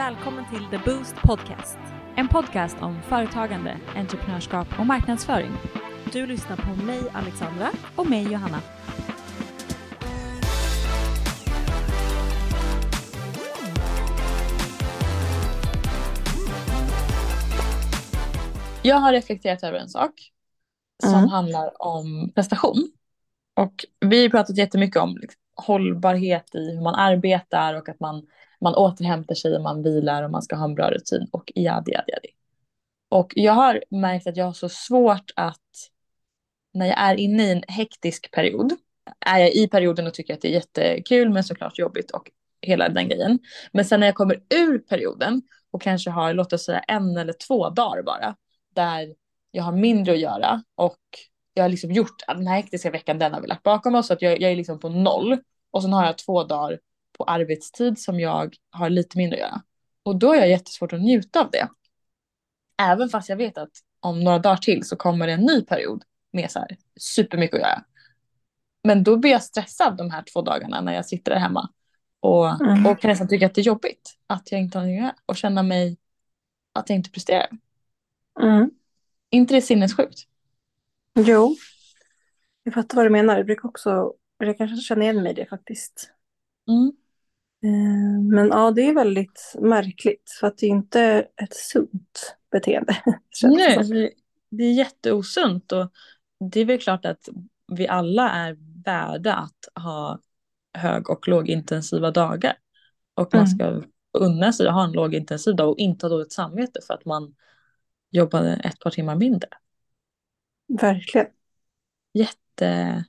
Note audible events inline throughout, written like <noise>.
Välkommen till The Boost Podcast. En podcast om företagande, entreprenörskap och marknadsföring. Du lyssnar på mig Alexandra och mig Johanna. Jag har reflekterat över en sak som Mm. handlar om prestation. Och vi har pratat jättemycket om liksom, hållbarhet i hur man arbetar och att man, man återhämtar sig och man vilar och man ska ha en bra rutin och jadi, jadi, jadi. Och jag har märkt att jag har så svårt att när jag är inne i en hektisk period, är jag i perioden och tycker att det är jättekul men såklart jobbigt och hela den grejen. Men sen när jag kommer ur perioden och kanske har, låt oss säga en eller två dagar bara, där jag har mindre att göra och jag har liksom gjort den här hektiska veckan, den har vi lagt bakom oss, så att jag, jag är liksom på noll. Och sen har jag två dagar på arbetstid som jag har lite mindre att göra. Och då är jag jättesvårt att njuta av det. Även fast jag vet att om några dagar till så kommer det en ny period med så här supermycket att göra. Men då blir jag stressad de här två dagarna när jag sitter där hemma. Och, Mm. och kan nästan tycka att det är jobbigt att jag inte har något att göra. Och känna mig att jag inte presterar. Mm. inte det sinnessjukt? Jo, jag fattar vad du menar. Jag brukar också, jag kanske känner igen mig i det faktiskt. Mm. Eh, Men ja, det är väldigt märkligt för att det är inte ett sunt beteende. <laughs> Nej, alltså, det- är jätteosunt och det är väl klart att vi alla är värda att ha hög och lågintensiva dagar. Och man Mm. ska unna sig att ha en lågintensiv dag och inte ha dåligt samvete för att man jobbade ett par timmar mindre. Verkligen. Jätte,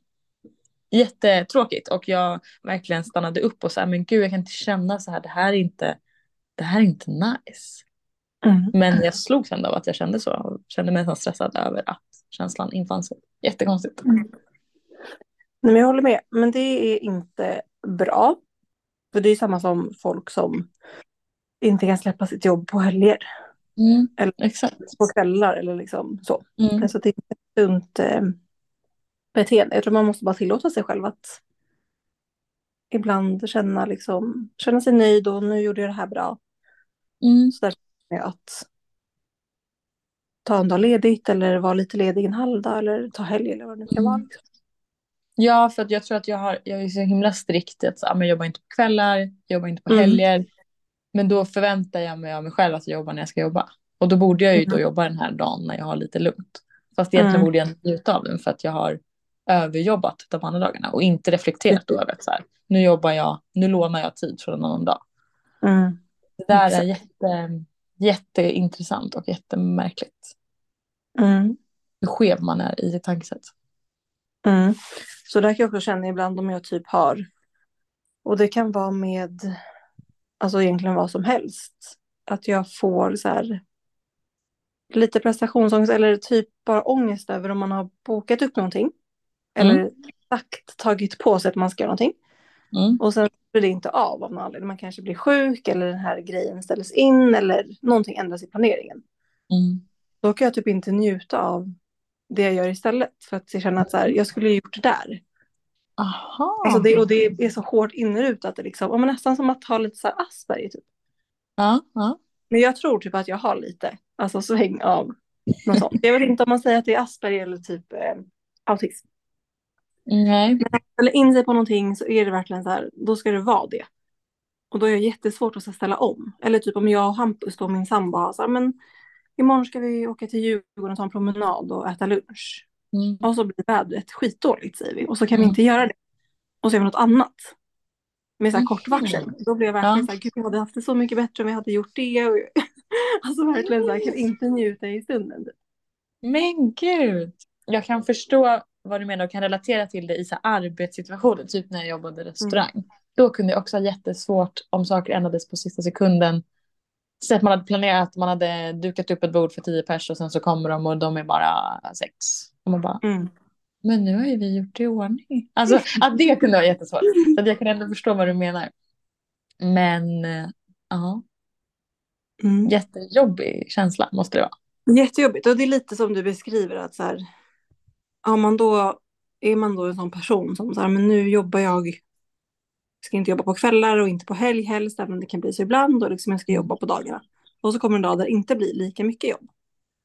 jättetråkigt och jag verkligen stannade upp och sa men gud jag kan inte känna så här, det här är inte, det här är inte nice. Mm. Men jag slogs ändå av att jag kände så och kände mig nästan stressad över att känslan infann sig. Jättekonstigt. Nej, men jag håller med, men det är inte bra. För det är samma som folk som inte kan släppa sitt jobb på helger Mm, Eller- exakt. på kvällar eller liksom så. Mm, Alltså det är ett sunt eh, beteende. Jag tror man måste bara tillåta sig själv att ibland känna, liksom, känna sig nöjd och nu gjorde jag det här bra. mm, Så där känner jag att ta en dag ledigt eller vara lite ledig en halv dag eller ta helg eller vad det nu kan vara. Mm. Ja, för att jag tror att jag, har, jag är så himla strikt. Att, så, ah, jag jobbar inte på kvällar, jag jobbar inte på Mm. helger. Men då förväntar jag mig av mig själv att jag jobbar när jag ska jobba. Och då borde jag ju då Mm. jobba den här dagen när jag har lite lugnt. Fast egentligen Mm. borde jag njuta av den för att jag har överjobbat de andra dagarna och inte reflekterat då över att så här, nu jobbar jag, nu lånar jag tid från en annan dag. Mm. Det där är jätte, jätteintressant och jättemärkligt. Mm. Hur skev man är i tankesätt. Mm. Så där kan jag också känna ibland om jag typ har, och det kan vara med, alltså egentligen vad som helst, att jag får så här lite prestationsångest eller typ bara ångest över om man har bokat upp någonting. Eller sagt, tagit på sig att man ska göra någonting. Mm. Och sen blir det inte av av någon anledning. Man kanske blir sjuk eller den här grejen ställs in eller någonting ändras i planeringen. Mm. Då kan jag typ inte njuta av det jag gör istället. För att jag känner att så här, jag skulle ju gjort det där. Aha. Alltså det, och det är så hårt inrutat. det Liksom. Men nästan som att ha lite så här Asperger typ. Ja, ja. Men jag tror typ att jag har lite. Alltså sväng av något sånt. Jag vet inte om man säger att det är Asperger eller typ eh, autism. Nej. Eller in sig på någonting så är det verkligen så här. Då ska det vara det. Och då är det jättesvårt att ställa om. Eller typ om jag och Hampus då min sambo har så här. Men imorgon ska vi åka till Djurgården och ta en promenad och äta lunch. Mm. Och så blir vädret skitdåligt säger vi. Och så kan vi Mm. inte göra det. Och så gör vi något annat. Med så här Mhm. kort varsel. Då blir jag verkligen Ja. så här, gud jag hade haft det så mycket bättre om jag hade gjort det. Och <laughs> alltså verkligen så här, kan inte njuta i stunden. Men gud. Jag kan förstå vad du menar och kan relatera till det i så arbetssituationer. Typ när jag jobbade i restaurang. Då kunde jag också ha jättesvårt om saker ändrades på sista sekunden. Så att man hade planerat, man hade dukat upp ett bord för tio pers och sen så kommer de och de är bara sex. Och man bara, Mm. men nu har ju vi gjort det i ordning. Alltså att det kunde vara jättesvårt. Så jag kan ändå förstå vad du menar. Men eh, ja, Mm. jättejobbig känsla måste det vara. Jättejobbigt. Och det är lite som du beskriver att så här. Ja, man då, är man då en sån person som så här, men nu jobbar jag ska inte jobba på kvällar och inte på helg helst, även om det kan bli så ibland. Och liksom jag ska jobba på dagarna. Och så kommer en dag där det inte blir lika mycket jobb.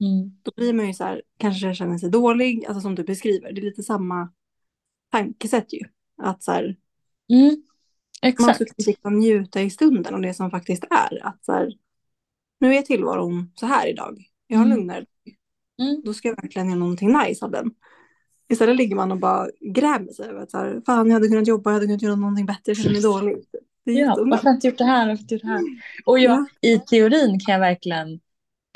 Mm. Då blir man ju så här, kanske känner sig dålig, alltså som du beskriver. Det är lite samma tankesätt ju. Att så här, Mm. man Exakt. ska liksom njuta i stunden och det som faktiskt är. Att så här, nu är tillvaron så här idag. Jag har en Mm. lugnare dag. Mm. Då ska jag verkligen göra någonting nice av den. Istället ligger man och bara grämer sig över att så här, fan jag hade kunnat jobba, jag hade kunnat göra någonting bättre, jag känner mig dålig. Ja, varför har jag inte gjort det här? Varför gjort det här? Och jag, Ja. i teorin kan jag verkligen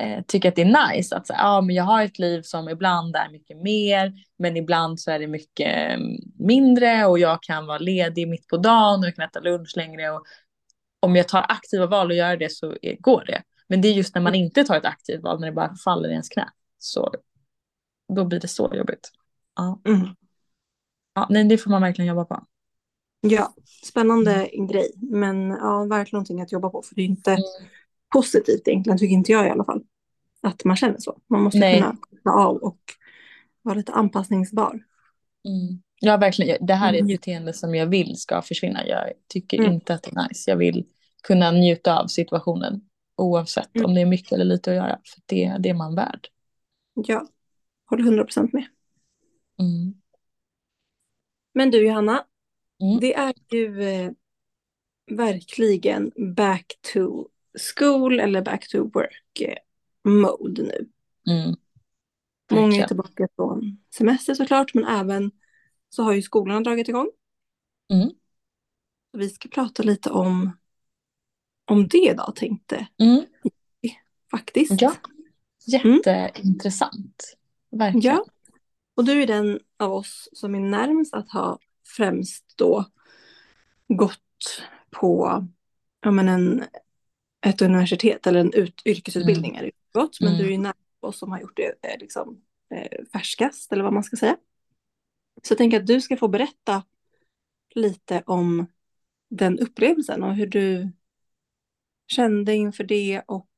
eh, tycka att det är nice att säga, ja, men jag har ett liv som ibland är mycket mer, men ibland så är det mycket mm, mindre och jag kan vara ledig mitt på dagen och jag kan äta lunch längre. Och om jag tar aktiva val och gör det så går det. Men det är just när man inte tar ett aktivt val, när det bara faller i ens knä, så då blir det så jobbigt. Ja, Mm. ja nej, det får man verkligen jobba på. Ja, spännande grej. Men ja, verkligen någonting att jobba på. För det är inte Mm. positivt egentligen, tycker inte jag i alla fall. Att man känner så. Man måste Nej. kunna koppla av och vara lite anpassningsbar. Mm. Ja, verkligen. Det här är ett Mm. beteende som jag vill ska försvinna. Jag tycker Mm. inte att det är nice. Jag vill kunna njuta av situationen oavsett Mm. om det är mycket eller lite att göra. För det, det är man värd. Ja, håller 100% med. Mm. Men du Johanna, Mm. det är ju eh, verkligen back to school eller back to work eh, mode nu. Mm. Många är tillbaka från semester såklart, men även så har ju skolorna dragit igång. Mm. Vi ska prata lite om, om det idag tänkte Mm. faktiskt. Ja, jätteintressant. Verkligen. Ja. Och du är den av oss som är närmast att ha främst då gått på ja, men en, ett universitet eller en ut, yrkesutbildning. Är det gått, men Mm. du är ju närmast oss som har gjort det eh, liksom, eh, färskast eller vad man ska säga. Så jag tänker att du ska få berätta lite om den upplevelsen och hur du kände inför det och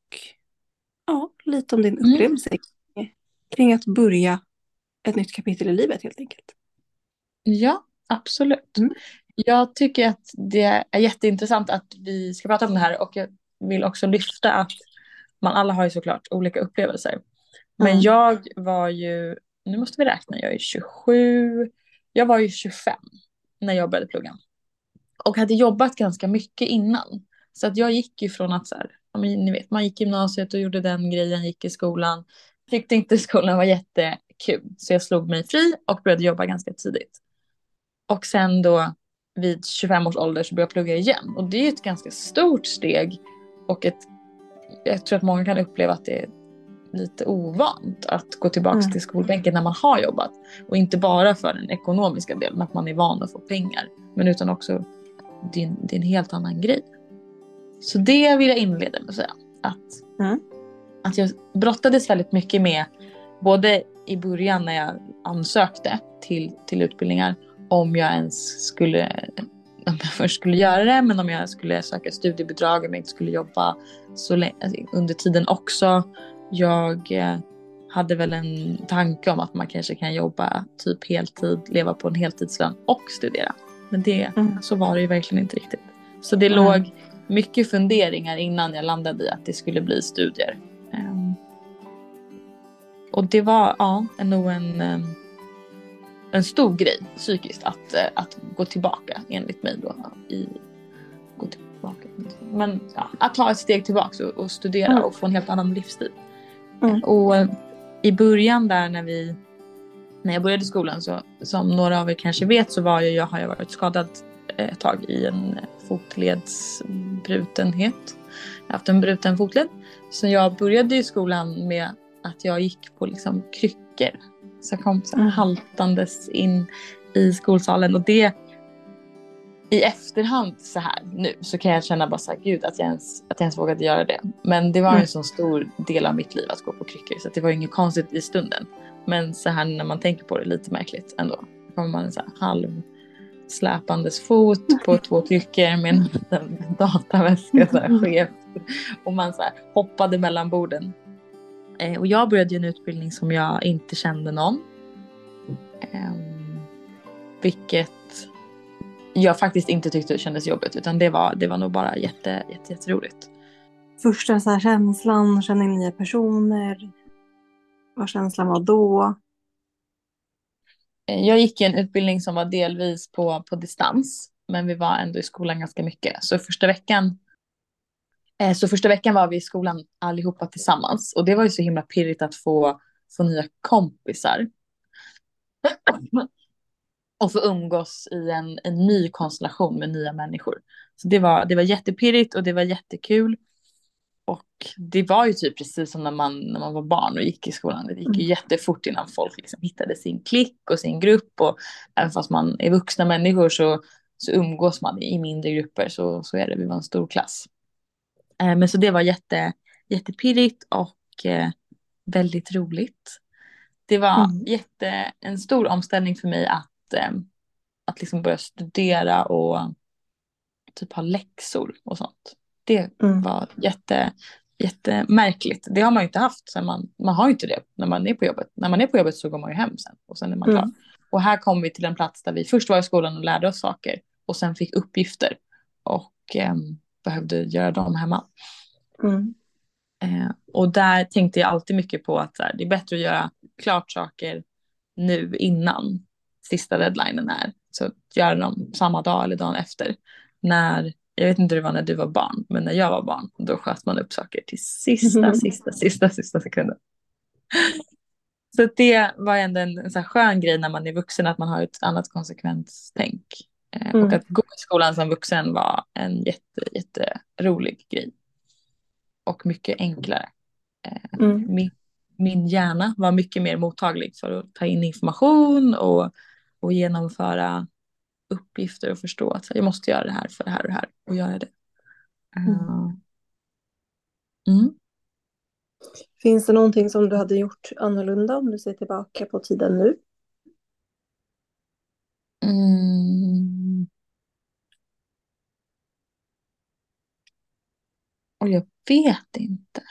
ja, lite om din Mm. upplevelse kring, kring att börja ett nytt kapitel i livet helt enkelt. Ja, absolut. Mm. Jag tycker att det är jätteintressant att vi ska prata om det här och jag vill också lyfta att man alla har ju såklart olika upplevelser. Men Mm. jag var ju, nu måste vi räkna, jag är 27, jag var ju 25 när jag började plugga. Och hade jobbat ganska mycket innan. Så att jag gick ju från att så här, ni vet, man gick gymnasiet och gjorde den grejen, gick i skolan. Tyckte inte skolan var jättekul. Så jag slog mig fri och började jobba ganska tidigt. Och sen då vid 25 års ålder så började jag plugga igen. Och det är ett ganska stort steg. Och ett, jag tror att många kan uppleva att det är lite ovant att gå tillbaka Mm. till skolbänken när man har jobbat. Och inte bara för den ekonomiska delen, att man är van att få pengar. Men utan också, det är, en- det är en helt annan grej. Så det vill jag inleda med att säga. Att, Mm. att jag brottades väldigt mycket med, både i början när jag ansökte till, till utbildningar, om jag ens skulle, om jag först skulle göra det, men om jag skulle söka studiebidrag, om jag inte skulle jobba så länge, alltså, under tiden också. Jag eh, hade väl en tanke om att man kanske kan jobba typ heltid, leva på en heltidslön och studera. Men det, Mm. så var det ju verkligen inte riktigt. Så det Mm. låg mycket funderingar innan jag landade i att det skulle bli studier. Och det var ja, nog en, ehm, en stor grej psykiskt att, eh, att gå tillbaka enligt mig då. I, gå tillbaka. Men ja, att ta ett steg tillbaka och, och studera Mm. och få en helt annan livsstil. Mm. Och eh, i början där när vi när jag började skolan så som några av er kanske vet så var jag, jag har jag varit skadad eh, ett tag i en fotledsbrutenhet. Jag har haft en bruten fotled. Så jag började i skolan med att jag gick på liksom kryckor. Så jag kom så här Mm. haltandes in i skolsalen och det i efterhand så här nu så kan jag känna bara så här, gud att jag ens, att jag ens vågade göra det. Men det var Mm. en så stor del av mitt liv att gå på kryckor så det var inget konstigt i stunden. Men så här när man tänker på det lite märkligt ändå. Då kommer man en så här halv släpandes fot på två kryckor med en liten dataväska så här skevt. Och man så här hoppade mellan borden. Eh, och jag började en utbildning som jag inte kände någon. Ehm, vilket jag faktiskt inte tyckte kändes jobbigt utan det var, det var nog bara jätte, jätte, jätteroligt. Första så här känslan, känna in nya personer. Vad känslan var då? Eh, jag gick en utbildning som var delvis på, på distans men vi var ändå i skolan ganska mycket. Så första veckan så första veckan var vi i skolan allihopa tillsammans och det var ju så himla pirrigt att få, få nya kompisar. och få umgås i en, en ny konstellation med nya människor. Så det var, det var jättepirrigt och det var jättekul. Och det var ju typ precis som när man, när man var barn och gick i skolan. Det gick ju mm. jättefort innan folk liksom hittade sin klick och sin grupp. Och även fast man är vuxna människor så, så umgås man i mindre grupper. Så, så är det, vi var en stor klass. Eh, men så det var jätte, jättepirrigt och eh, väldigt roligt. Det var mm. jätte, en stor omställning för mig att eh, att liksom börja studera och typ ha läxor och sånt. Det mm. var jätte, jättemärkligt. Det har man ju inte haft. Så man, man har ju inte det när man är på jobbet. När man är på jobbet så går man ju hem sen och sen är man klar. Mm. Och här kom vi till en plats där vi först var i skolan och lärde oss saker och sen fick uppgifter och eh, behövde göra dem hemma. Mm. Eh, och där tänkte jag alltid mycket på att här, det är bättre att göra klart saker nu innan sista deadlinen är. Så göra dem samma dag eller dagen efter. När, jag vet inte hur det var när du var barn, men när jag var barn, då sköt man upp saker till sista, mm. sista, sista, sista sekunden. Så det var ändå en, en så här skön grej när man är vuxen, att man har ett annat konsekvenstänk. Eh, mm. Och att gå i skolan som vuxen var en jätte, jätterolig grej. Och mycket enklare. Eh, mm. min, min hjärna var mycket mer mottaglig för att ta in information och och genomföra uppgifter och förstå att jag måste göra det här för det här och det här och göra det. Mm. Mm. Finns det någonting som du hade gjort annorlunda om du ser tillbaka på tiden nu? Mm. Och jag vet inte.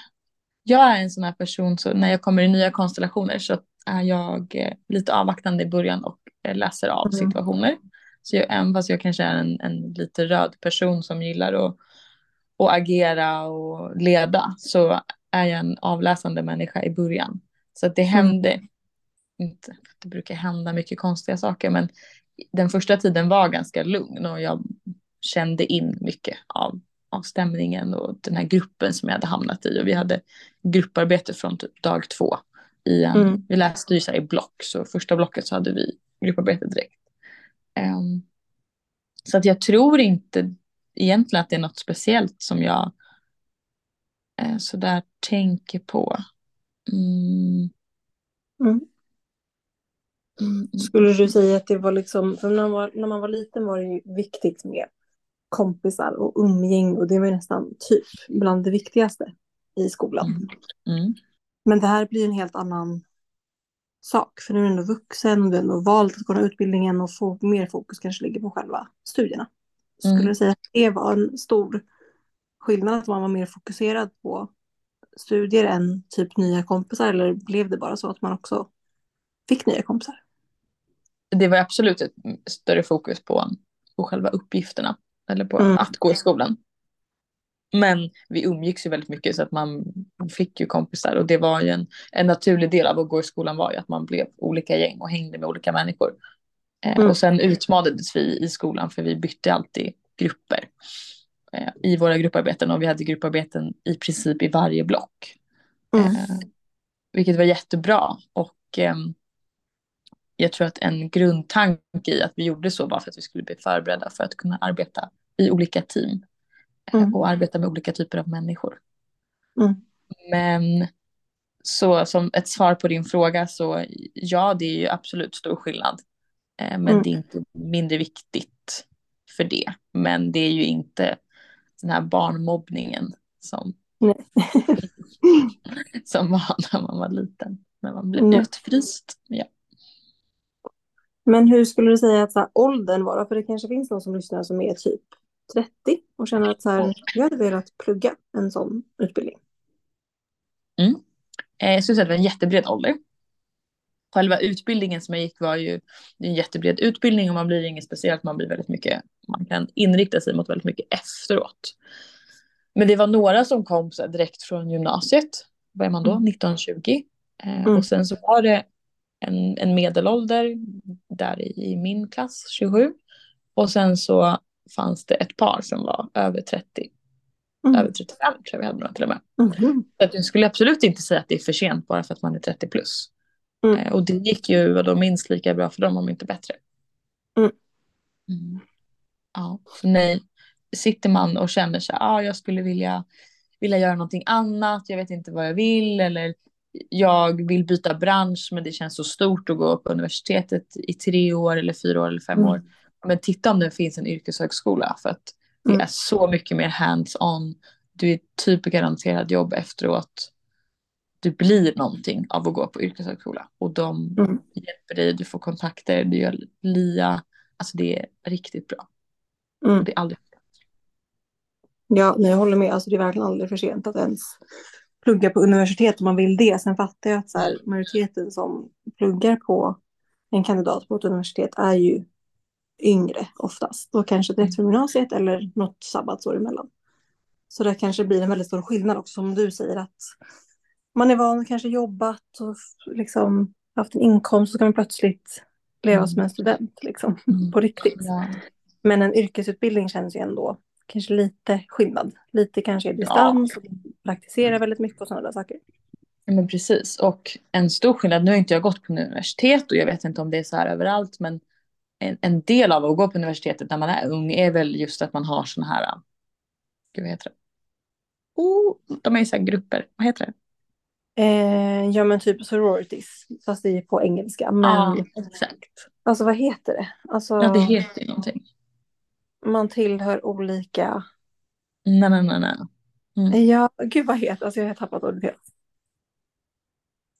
Jag är en sån här person så när jag kommer i nya konstellationer så är jag eh, lite avvaktande i början och eh, läser av mm. situationer. Så jag, även fast jag kanske är en, en lite röd person som gillar att, att agera och leda så är jag en avläsande människa i början. Så det hände, mm. inte, det brukar hända mycket konstiga saker men den första tiden var ganska lugn och jag kände in mycket av, av stämningen och den här gruppen som jag hade hamnat i och vi hade grupparbete från typ dag två i en, mm. vi läste ju så i block, så första blocket så hade vi grupparbete direkt. Um, så att jag tror inte egentligen att det är något speciellt som jag uh, så där tänker på. Mm. Mm. mm. Skulle du säga att det var liksom, för när man var, när man var liten var det ju viktigt med kompisar och umgäng och det var nästan typ bland det viktigaste i skolan. Mm. mm. Men det här blir en helt annan sak. För nu är du ändå vuxen och du har ändå valt att gå den utbildningen och få mer fokus kanske ligger på själva studierna. Skulle mm. du säga att det var en stor skillnad att man var mer fokuserad på studier än typ nya kompisar eller blev det bara så att man också fick nya kompisar? Det var absolut ett större fokus på, på själva uppgifterna eller på mm. att gå i skolan. Men vi umgicks ju väldigt mycket så att man fick ju kompisar och det var ju en, en naturlig del av att gå i skolan var ju att man blev olika gäng och hängde med olika människor. Eh, mm. Och sen utmanades vi i skolan för vi bytte alltid grupper eh, i våra grupparbeten och vi hade grupparbeten i princip i varje block. Mm. Eh, vilket var jättebra och jag tror att en grundtanke i att vi gjorde så var för att vi skulle bli förberedda för att kunna arbeta i olika team mm. och arbeta med olika typer av människor. Mm. Men så som ett svar på din fråga så ja, det är ju absolut stor skillnad. Eh, men mm. det är inte mindre viktigt för det. Men det är ju inte den här barnmobbningen som, <laughs> som var när man var liten. När man blev mm. utfryst. Ja. Men hur skulle du säga att så här, åldern var? För det kanske finns någon som lyssnar som är typ 30 och känner att så här, jag hade velat plugga en sån utbildning. Mm. Eh, jag skulle säga att det var en jättebred ålder. själva utbildningen som jag gick var ju en jättebred utbildning och man blir inget speciellt, man blir väldigt mycket, man kan inrikta sig mot väldigt mycket efteråt. Men det var några som kom så direkt från gymnasiet, vad är man då, 1920. Mm. Eh, och sen så var det en, en medelålder där i, i min klass, 27. Och sen så fanns det ett par som var över 30. Mm. Över 35 tror jag vi hade några till och med. Mm. Så att jag skulle absolut inte säga att det är för sent bara för att man är 30 plus. Mm. Eh, och det gick ju vadå, minst lika bra för dem om inte bättre. Mm. Mm. Ja, nej. Sitter man och känner sig, ja ah, jag skulle vilja, vilja göra någonting annat, jag vet inte vad jag vill eller jag vill byta bransch men det känns så stort att gå på universitetet i tre år eller fyra år eller fem mm. Men titta om det finns en yrkeshögskola för att det mm. är så mycket mer hands-on. Du är typ garanterad jobb efteråt. Du blir någonting av att gå på yrkeshögskola och de mm. hjälper dig, du får kontakter, du gör LIA. Alltså det är riktigt bra. Mm. Det är aldrig Ja, jag håller med. Alltså det är verkligen aldrig för sent att ens plugga på universitet om man vill det. Sen fattar jag att så här, majoriteten som pluggar på en kandidat på ett universitet är ju yngre oftast. Då kanske direkt från gymnasiet eller något sabbatsår emellan. Så det kanske blir en väldigt stor skillnad också som du säger att man är van kanske jobbat och liksom haft en inkomst så ska man plötsligt leva mm. som en student liksom <laughs> mm. på riktigt. Ja. Men en yrkesutbildning känns ju ändå kanske lite skillnad. Lite kanske i distans, ja. praktisera väldigt mycket och sådana där saker. Ja, men precis, och en stor skillnad, nu har inte jag gått på universitet och jag vet inte om det är så här överallt, men en, en del av att gå på universitetet när man är ung är väl just att man har sådana här, gud vad heter det? Oh, de är ju så här grupper, vad heter det? Eh, ja men typ sororities, fast det är på engelska. Men, ja, exakt. Alltså vad heter det? Alltså, ja det heter ju någonting man tillhör olika... Nej, nej, nej. nej. Mm. Ja, gud vad heter Alltså jag har tappat ordet helt.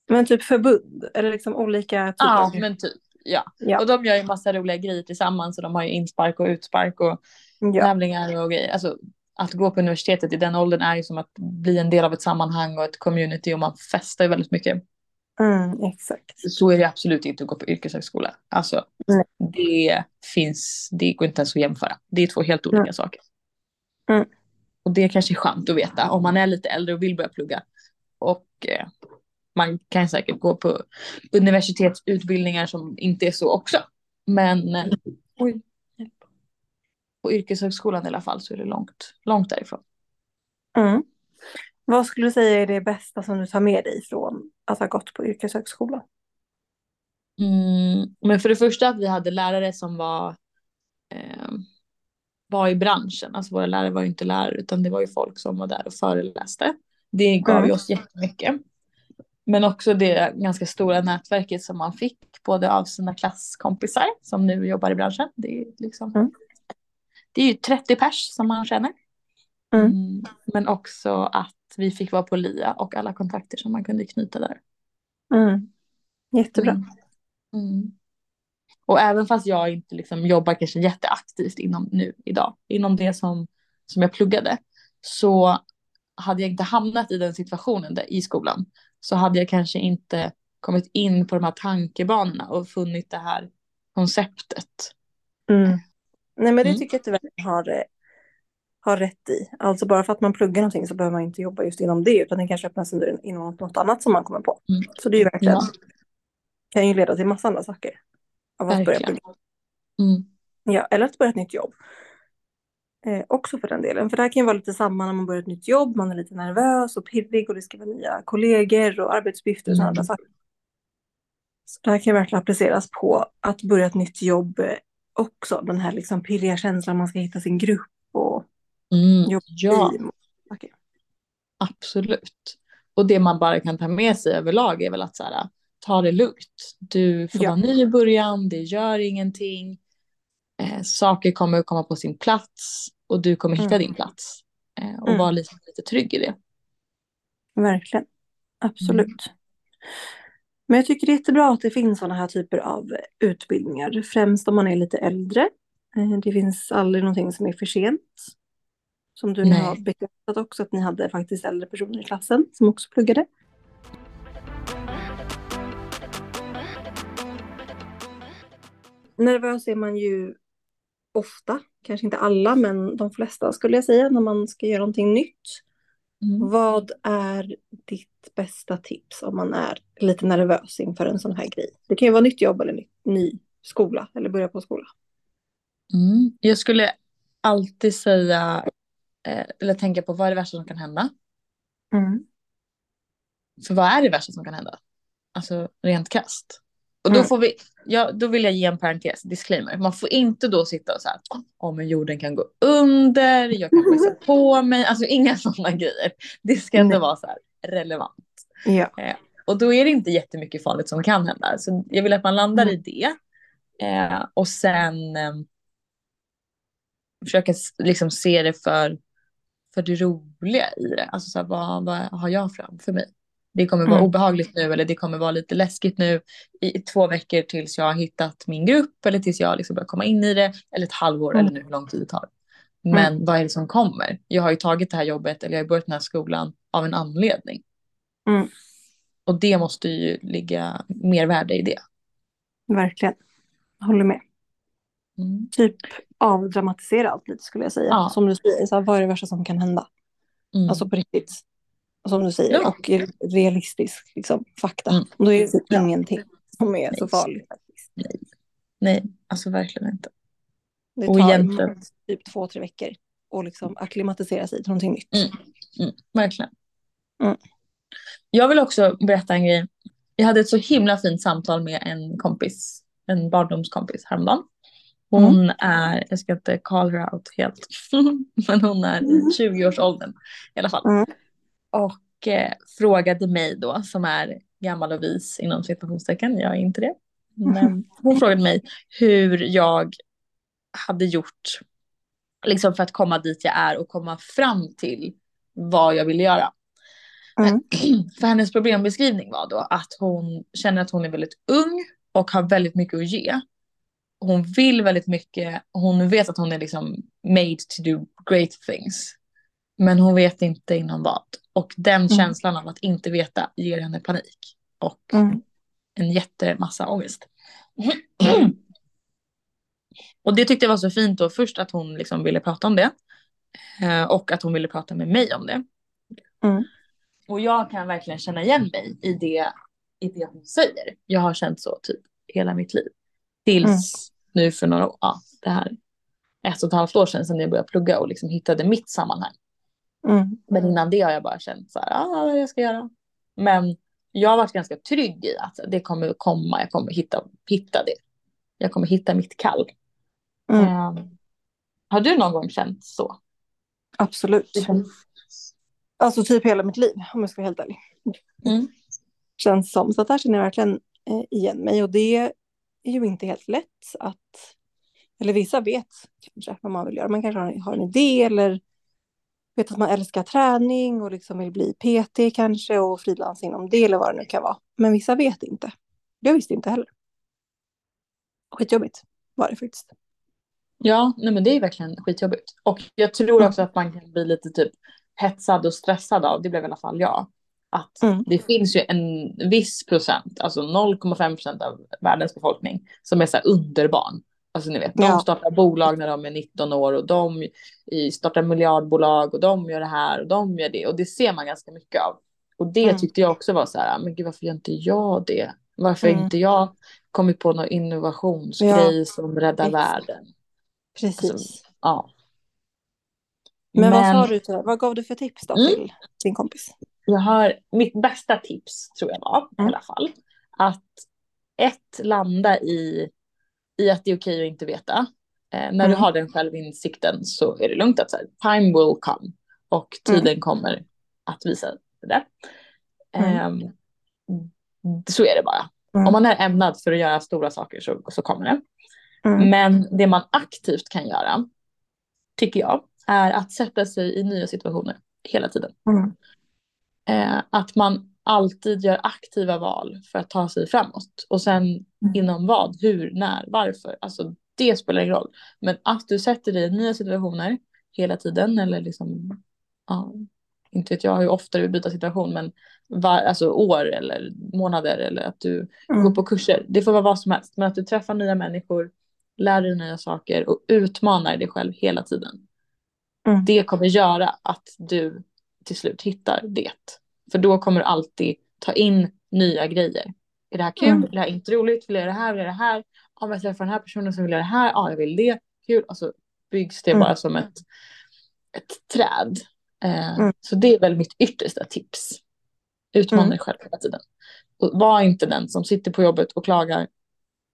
Men typ förbund, eller liksom olika typer. Ja, men typ. Ja. ja. och de gör ju massa roliga grejer tillsammans och de har ju inspark och utspark och ja. tävlingar och grejer. Alltså att gå på universitetet i den åldern är ju som att bli en del av ett sammanhang och ett community och man festar ju väldigt mycket. Mm, exakt. Så är det absolut inte att gå på yrkeshögskola. Alltså, mm. det finns, det går inte ens att jämföra. Det är två helt olika mm. saker. Och det är kanske är skönt att veta om man är lite äldre och vill börja plugga. Och eh, man kan säkert gå på universitetsutbildningar som inte är så också. Men eh, oj, på yrkeshögskolan i alla fall så är det långt, långt därifrån. Mm. Vad skulle du säga är det bästa som du tar med dig från att ha gått på yrkeshögskola? Mm, men för det första att vi hade lärare som var, eh, var i branschen. Alltså våra lärare var ju inte lärare utan det var ju folk som var där och föreläste. Det gav mm. ju oss jättemycket. Men också det ganska stora nätverket som man fick både av sina klasskompisar som nu jobbar i branschen. Det är, liksom, mm. det är ju 30 pers som man känner. Mm. mm. Men också att vi fick vara på LIA och alla kontakter som man kunde knyta där. Mm. Jättebra. Mm. mm. Och även fast jag inte liksom jobbar kanske jätteaktivt inom nu idag, inom det som, som jag pluggade, så hade jag inte hamnat i den situationen där, i skolan så hade jag kanske inte kommit in på de här tankebanorna och funnit det här konceptet. Mm. Nej men det mm. tycker jag att du verkligen har har rätt i. Alltså bara för att man pluggar någonting så behöver man inte jobba just inom det utan det kanske öppnas inom något annat som man kommer på. Mm. Så det är ju verkligen, ja. kan ju leda till massa andra saker. Av att verkligen. börja plugga. Mm. Ja, eller att börja ett nytt jobb. Eh, också för den delen. För det här kan ju vara lite samma när man börjar ett nytt jobb. Man är lite nervös och pirrig och det ska vara nya kollegor och arbetsuppgifter och sådana mm. saker. Så det här kan verkligen appliceras på att börja ett nytt jobb också. Den här liksom pirriga känslan man ska hitta sin grupp och Mm, ja, okay. absolut. Och det man bara kan ta med sig överlag är väl att så här, ta det lugnt. Du får ja. vara ny i början, det gör ingenting. Eh, saker kommer komma på sin plats och du kommer hitta mm. din plats. Eh, och mm. vara lite, lite trygg i det. Verkligen, absolut. Mm. Men jag tycker det är jättebra att det finns sådana här typer av utbildningar, främst om man är lite äldre. Eh, det finns aldrig någonting som är för sent. Som du nu har bekräftat också att ni hade faktiskt äldre personer i klassen som också pluggade. nervös är man ju ofta, kanske inte alla, men de flesta skulle jag säga, när man ska göra någonting nytt. Mm. Vad är ditt bästa tips om man är lite nervös inför en sån här grej? Det kan ju vara nytt jobb eller ny, ny skola eller börja på skola. Mm. Jag skulle alltid säga, eh, eller tänka på vad är det värsta som kan hända? Mm. För vad är det värsta som kan hända? Alltså rent krasst. Och då Mm. får vi, ja, då vill jag ge en parentes, disclaimer. Man får inte då sitta och så här, ja men jorden kan gå under, jag kan bajsa <laughs> på mig, alltså inga sådana grejer. Det ska ändå vara så här relevant. Ja. Och då är det inte jättemycket farligt som kan hända. Så jag vill att man landar Mm. i det. Eh, och sen eh, försöka liksom se det för, för det roliga i det. Alltså så här, vad, vad har jag framför mig? Det kommer vara Mm. obehagligt nu eller det kommer vara lite läskigt nu i två veckor tills jag har hittat min grupp eller tills jag liksom börjar komma in i det. Eller ett halvår Mm. eller nu hur lång tid det tar. Men vad är det som kommer? Jag har ju tagit det här jobbet eller jag har börjat den här skolan av en anledning. Mm. Och det måste ju ligga mer värde i det. Verkligen. Håller med. Mm. Typ avdramatisera allt lite skulle jag säga. Ja. Som du säger, så här, vad är det värsta som kan hända? Mm. Alltså på riktigt. Som du säger. Ja. Och realistisk liksom, fakta. Mm. Då är det Ja. ingenting som är så Nej. farligt. Faktiskt. Nej, alltså verkligen inte. Det Och tar egentligen- typ två, tre veckor. Och liksom acklimatisera sig till någonting nytt. Mm. Mm, verkligen. Mm. Jag vill också berätta en grej. Jag hade ett så himla fint samtal med en kompis, en barndomskompis häromdagen. Hon är, jag ska inte call her out helt, <laughs> men hon är i 20-årsåldern i alla fall. Mm. Och eh, frågade mig då, som är gammal och vis inom situationstecken, jag är inte det. Men <laughs> hon frågade mig hur jag hade gjort liksom för att komma dit jag är och komma fram till vad jag ville göra. Mm. <clears throat> För hennes problembeskrivning var då att hon känner att hon är väldigt ung och har väldigt mycket att ge. Hon vill väldigt mycket, hon vet att hon är liksom made to do great things. Men hon vet inte inom vad. Och den känslan av att inte veta ger henne panik. Och Mm. en jättemassa ångest. <clears throat> och det tyckte jag var så fint då först att hon liksom ville prata om det. Eh, och att hon ville prata med mig om det. Mm. Och jag kan verkligen känna igen mig i det, i det hon säger. Jag har känt så typ hela mitt liv. Tills nu för några år, ja, det här ett och ett halvt år sedan sedan jag började plugga och liksom hittade mitt sammanhang. Mm. Men innan det har jag bara känt så här, ah, vad jag ska göra. Men jag har varit ganska trygg i att det kommer komma, jag kommer hitta, hitta det. Jag kommer hitta mitt kall. Mm. Eh, har du någon gång känt så? Absolut. Alltså typ hela mitt liv om jag ska vara helt ärlig. Mm. Känns som. Så att där känner jag verkligen eh, igen mig. Och det är ju inte helt lätt att, eller vissa vet kanske vad man vill göra. Man kanske har, har en idé eller vet att man älskar träning och liksom vill bli PT kanske och frilans inom det eller vad det nu kan vara. Men vissa vet inte. Jag visste inte heller. Skitjobbigt var det faktiskt. Ja, nej men det är verkligen skitjobbigt. Och jag tror också att man kan bli lite typ hetsad och stressad av, det blev i alla fall jag. Att Mm. det finns ju en viss procent, alltså 0,5 procent av världens befolkning som är så här underbarn. Alltså ni vet, de Ja. startar bolag när de är 19 år och de startar miljardbolag och de gör det här och de gör det. Och det ser man ganska mycket av. Och det Mm. tyckte jag också var så här, men gud varför gör inte jag det? Varför Mm. inte jag kommit på någon innovationsgrej som räddar exakt. världen? Precis. Alltså, Ja. men, vad sa du till Vad gav du för tips då Mm. till din kompis? Jag har mitt bästa tips tror jag var i Mm. alla fall. Att ett, landa i, i att det är okej att inte veta. Eh, när du Mm. har den självinsikten så är det lugnt att säga time will come. Och tiden kommer att visa det där. Mm. Ehm, så är det bara. Mm. Om man är ämnad för att göra stora saker så, så kommer det. Mm. Men det man aktivt kan göra, tycker jag, är att sätta sig i nya situationer hela tiden. Mm. Eh, att man alltid gör aktiva val för att ta sig framåt. Och sen inom vad, hur, när, varför. Alltså det spelar ingen roll. Men att du sätter dig i nya situationer hela tiden eller liksom, ja, inte vet jag hur ofta du byter situation men var, alltså år eller månader eller att du Mm. går på kurser. Det får vara vad som helst. Men att du träffar nya människor, lär dig nya saker och utmanar dig själv hela tiden. Mm. Det kommer göra att du till slut hittar det. För då kommer du alltid ta in nya grejer. Är det här kul? Mm. Är det här inte roligt? Vill jag det här? Vill jag det här? Om jag träffar den här personen så vill jag det här. Ja, jag vill det. Kul. Och så byggs det Mm. bara som ett, ett träd. Eh, Mm. Så det är väl mitt yttersta tips. Utmana Mm. dig själv hela tiden. Och var inte den som sitter på jobbet och klagar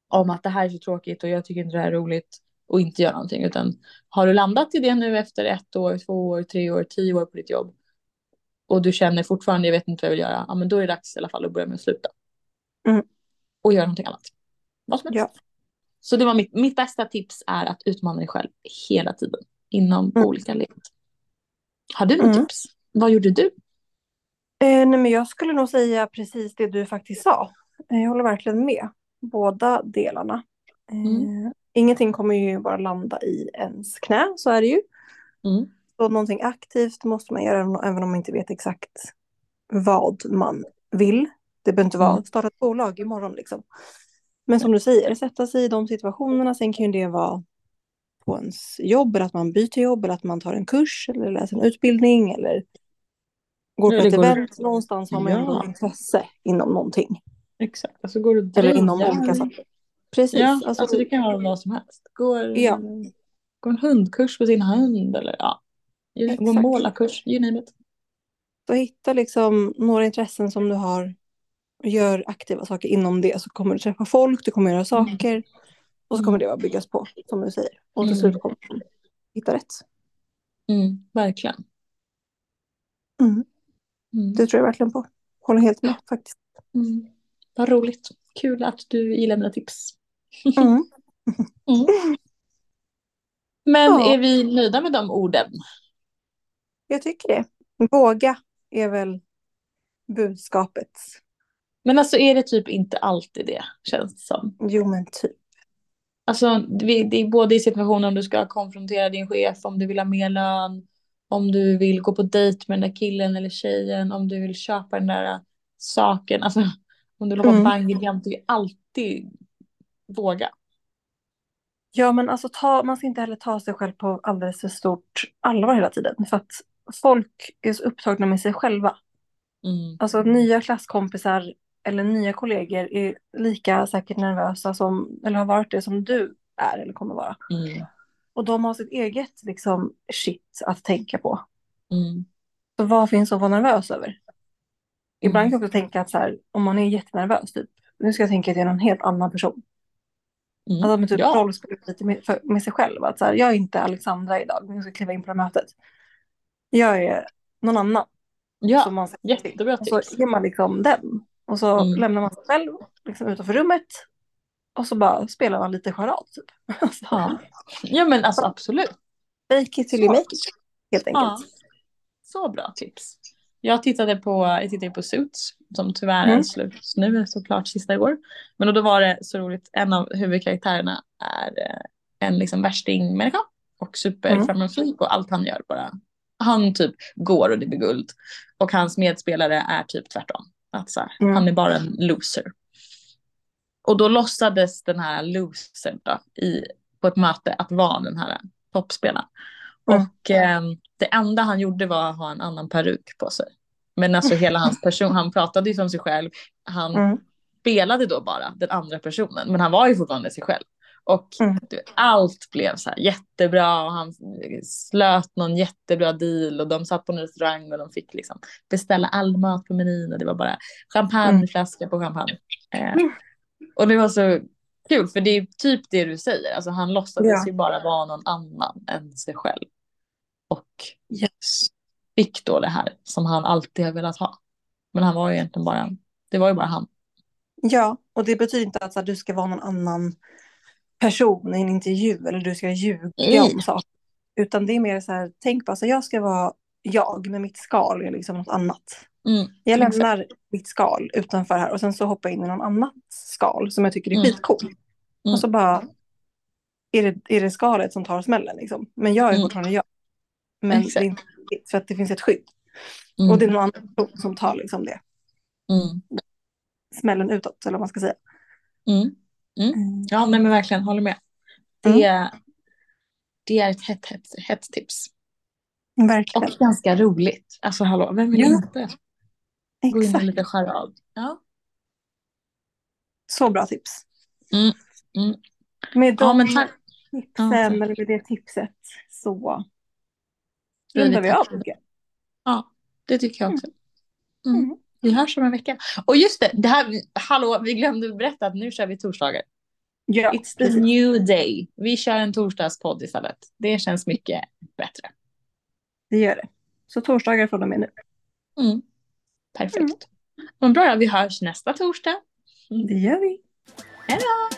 om att det här är så tråkigt och jag tycker inte det här är roligt och inte gör någonting. Utan har du landat i det nu efter ett år, två år, tre år, tio år på ditt jobb och du känner fortfarande jag vet inte vad jag vill göra, ja men då är det dags i alla fall att börja med att sluta. Mm. Och göra någonting annat. Vad som helst. Ja. Så det var mitt, mitt bästa tips är att utmana dig själv hela tiden inom Mm. olika led. Har du något Mm. tips? Vad gjorde du? Eh, nej, men jag skulle nog säga precis det du faktiskt sa. Eh, Jag håller verkligen med. Båda delarna. Eh, Mm. Ingenting kommer ju bara landa i ens knä, så är det ju. Så någonting aktivt måste man göra även om man inte vet exakt vad man vill. Det behöver inte vara Mm. starta ett bolag imorgon liksom. Men som du säger, sätta sig i de situationerna. Sen kan ju det vara på ens jobb eller att man byter jobb eller att man tar en kurs eller läser en utbildning eller går på det ett går- event. Någonstans har man ju Ja. intresse inom någonting. Exakt, alltså går du Eller inom olika saker. Precis. Ja, alltså, alltså, det kan vara vad som helst. Går, Ja. går en hundkurs med sin hund eller ja. Gå målarkurs, you name it. Så hitta liksom några intressen som du har och gör aktiva saker inom det så kommer du träffa folk, du kommer göra saker och så kommer det att byggas på som du säger. Och till Mm. slut kommer du hitta rätt. Mm, verkligen. Mm. Mm. Det tror jag verkligen på. Håller helt med faktiskt. Mm. Vad roligt. Kul att du gillar mina tips. Mm. <laughs> Mm. Men Ja. är vi nöjda med de orden? Jag tycker det. Våga är väl budskapet. Men alltså är det typ inte alltid det, känns det som. Jo men typ. Alltså det är både i situationer om du ska konfrontera din chef, om du vill ha mer lön, om du vill gå på dejt med den där killen eller tjejen, om du vill köpa den där saken, alltså om du vill hoppa Mm. bungee du alltid våga. Ja men alltså ta, man ska inte heller ta sig själv på alldeles för stort allvar hela tiden. För att folk är så upptagna med sig själva. Mm. Alltså nya klasskompisar eller nya kollegor är lika säkert nervösa som, eller har varit det som du är eller kommer vara. Mm. Och de har sitt eget liksom shit att tänka på. Mm. Så vad finns att vara nervös över? Ibland Mm. kan jag också tänka att så här, om man är jättenervös, typ, nu ska jag tänka att jag är en helt annan person. Mm. Alltså med typ ja. rollspel lite med, för, med sig själv. Att så här, jag är inte Alexandra idag, när jag ska kliva in på det här mötet. Jag är någon annan. ja, som man jättebra Och så tips. är man liksom den. Och så Mm. lämnar man sig själv liksom utanför rummet. Och så bara spelar man lite charad typ. <laughs> Alltså, Ja. ja men alltså absolut. Make it till you make it. Helt Ja. enkelt. Så bra tips. Jag tittade på, jag tittade på Suits som tyvärr är Mm. slut nu, såklart sista igår. Men då var det så roligt, en av huvudkaraktärerna är eh, en liksom värstingmänniska och superframgångsrik och allt han gör bara. Han typ går och det blir guld. Och hans medspelare är typ tvärtom. Att så här, Mm. Han är bara en loser. Och då låtsades den här losern då, i, på ett möte att vara den här toppspelaren. Mm. Och eh, det enda han gjorde var att ha en annan peruk på sig. Men alltså hela hans person, han pratade ju som sig själv. Han Mm. spelade då bara den andra personen, men han var ju fortfarande sig själv. Och Mm. du, allt blev så här jättebra och han slöt någon jättebra deal och de satt på en restaurang och de fick liksom beställa all mat på menyn och det var bara champagneflaska på champagne. Eh, Mm. och det var så kul för det är typ det du säger, alltså han låtsades Ja. ju bara vara någon annan än sig själv. Och Ja. fick då det här som han alltid har velat ha. Men han var ju egentligen bara, det var ju bara han. Ja, och det betyder inte att här, du ska vara någon annan person i en intervju eller du ska ljuga Nej. om saker. Utan det är mer så här, tänk på, alltså jag ska vara jag, men mitt skal är liksom något annat. Mm, Jag exakt. lämnar mitt skal utanför här och sen så hoppar jag in i någon annat skal som jag tycker är Mm. skitcool. Mm. Och så bara är det, är det skalet som tar smällen liksom. Men jag är Mm. fortfarande jag. Men Exakt. det är inte för att det finns ett skydd. Mm, Och det är någon annan person som tar liksom det. mm, Smällen utåt eller vad man ska säga. Mm. Ja, nej men verkligen, håller med. Det, det är ett hett, hett, hett tips. Verkligen. Och ganska roligt. Alltså hallå, vem vill Ja. inte gå in och lite charad? Ja. Så bra tips. Mm, mm. Med Ja, de men tack. tipsen, Ja, eller med det tipset, så rundar vi av. Ja, det tycker jag också. Mm. Mm. Vi hörs om en vecka. Och just det, det här, hallå, vi glömde berätta att nu kör vi torsdagar. Ja, It's the precis. new day. Vi kör en torsdagspodd istället. Det känns mycket bättre. Det gör det. Så torsdagar från och med nu. Mm. Perfekt. Vad bra, då. vi hörs nästa torsdag. Det gör vi. Hej då!